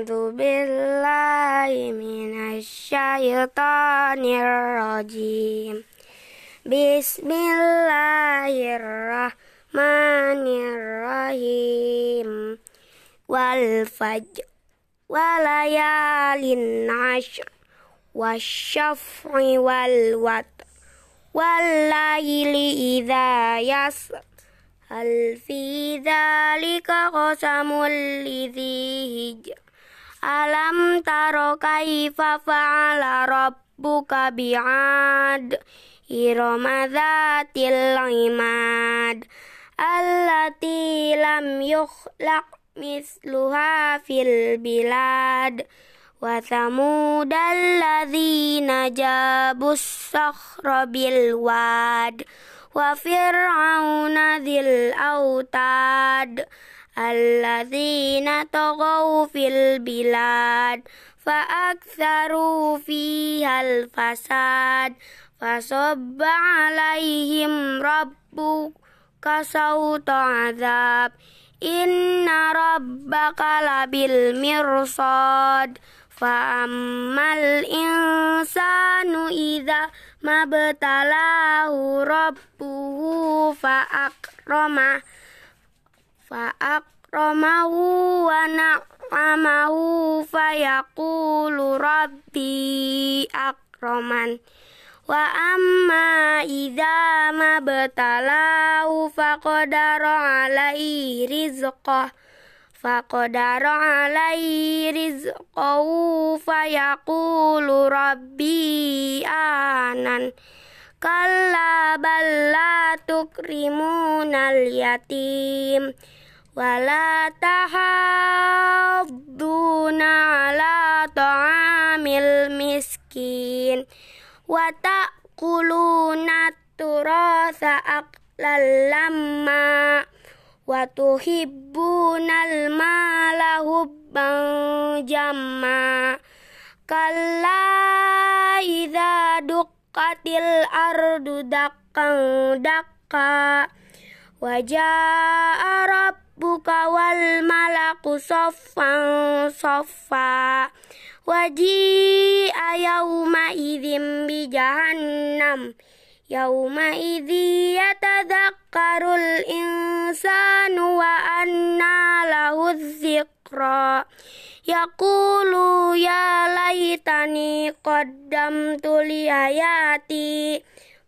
أعوذ بالله من الشيطان الرجيم. بسم الله الرحمن الرحيم. والفجر وليال عشر والشفع والوتر والليل إذا يسر. هل في ذلك قسم لذي هجر؟ Alam taro kaifa fa'ala rabbuka bi'ad? Irama dhatil imad. Allati lam yukhlaq misluha fil bilad. Wa thamuda alladhina jabus sakhra bil wad. Wa fir'auna dhil autad الذين طغوا في البلاد فأكثروا فيها الفساد فصب عليهم ربك صوت عذاب إن ربك لبالمرصاد فأما الإنسان إذا ما ابتلاه ربه فأكرمه fa'akramahu wa na'amahu fayaqulu rabbi akraman wa amma idza mabtalahu faqadara alaihi rizqah. Faqadara alai rizqahu fayaqulu rabbi anan. Kalla bal la tukrimu naliatim wala tahadduna ala ta'amil miskin wa ta'kuluna turasa aqlal lamma wa tuhibbunal mala hubban jamma kalla idza duqqatil ardu daqqan daqqa wa jaa rabbuka wal malaku soffan soffa waji ayauma nam, bi jahannam. Yauma idzi karul insanu wa anna lahu zikro yakulu ya laitani kodam tuli ayati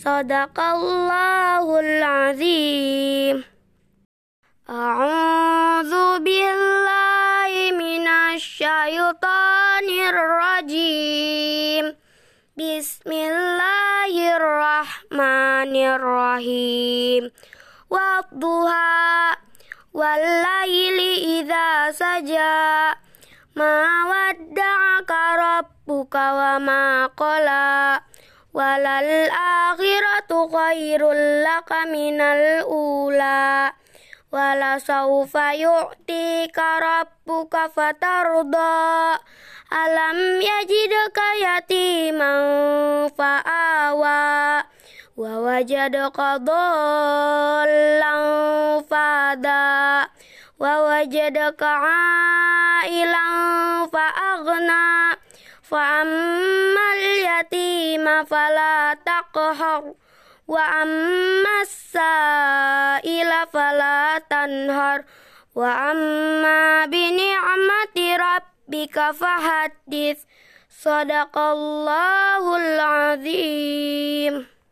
Sadaqallahul azim. A'udzu billahi minasyaitonir rajim. Bismillahirrahmanirrahim. Wadduha wal laili idza saja. Ma wadda'aka rabbuka wa ma qala walal akhiratu khairul laka minal ula. Wala saufa yu'tika rabbuka fatarda. Alam yajidka yatiman fa'awa. Wa wajadaka dhallan fada wa wajadaka ailan faagna fa'ammal yatim فلا تقهر وأما السائل فلا تنهر وأما بنعمة ربك فحدث صدق الله العظيم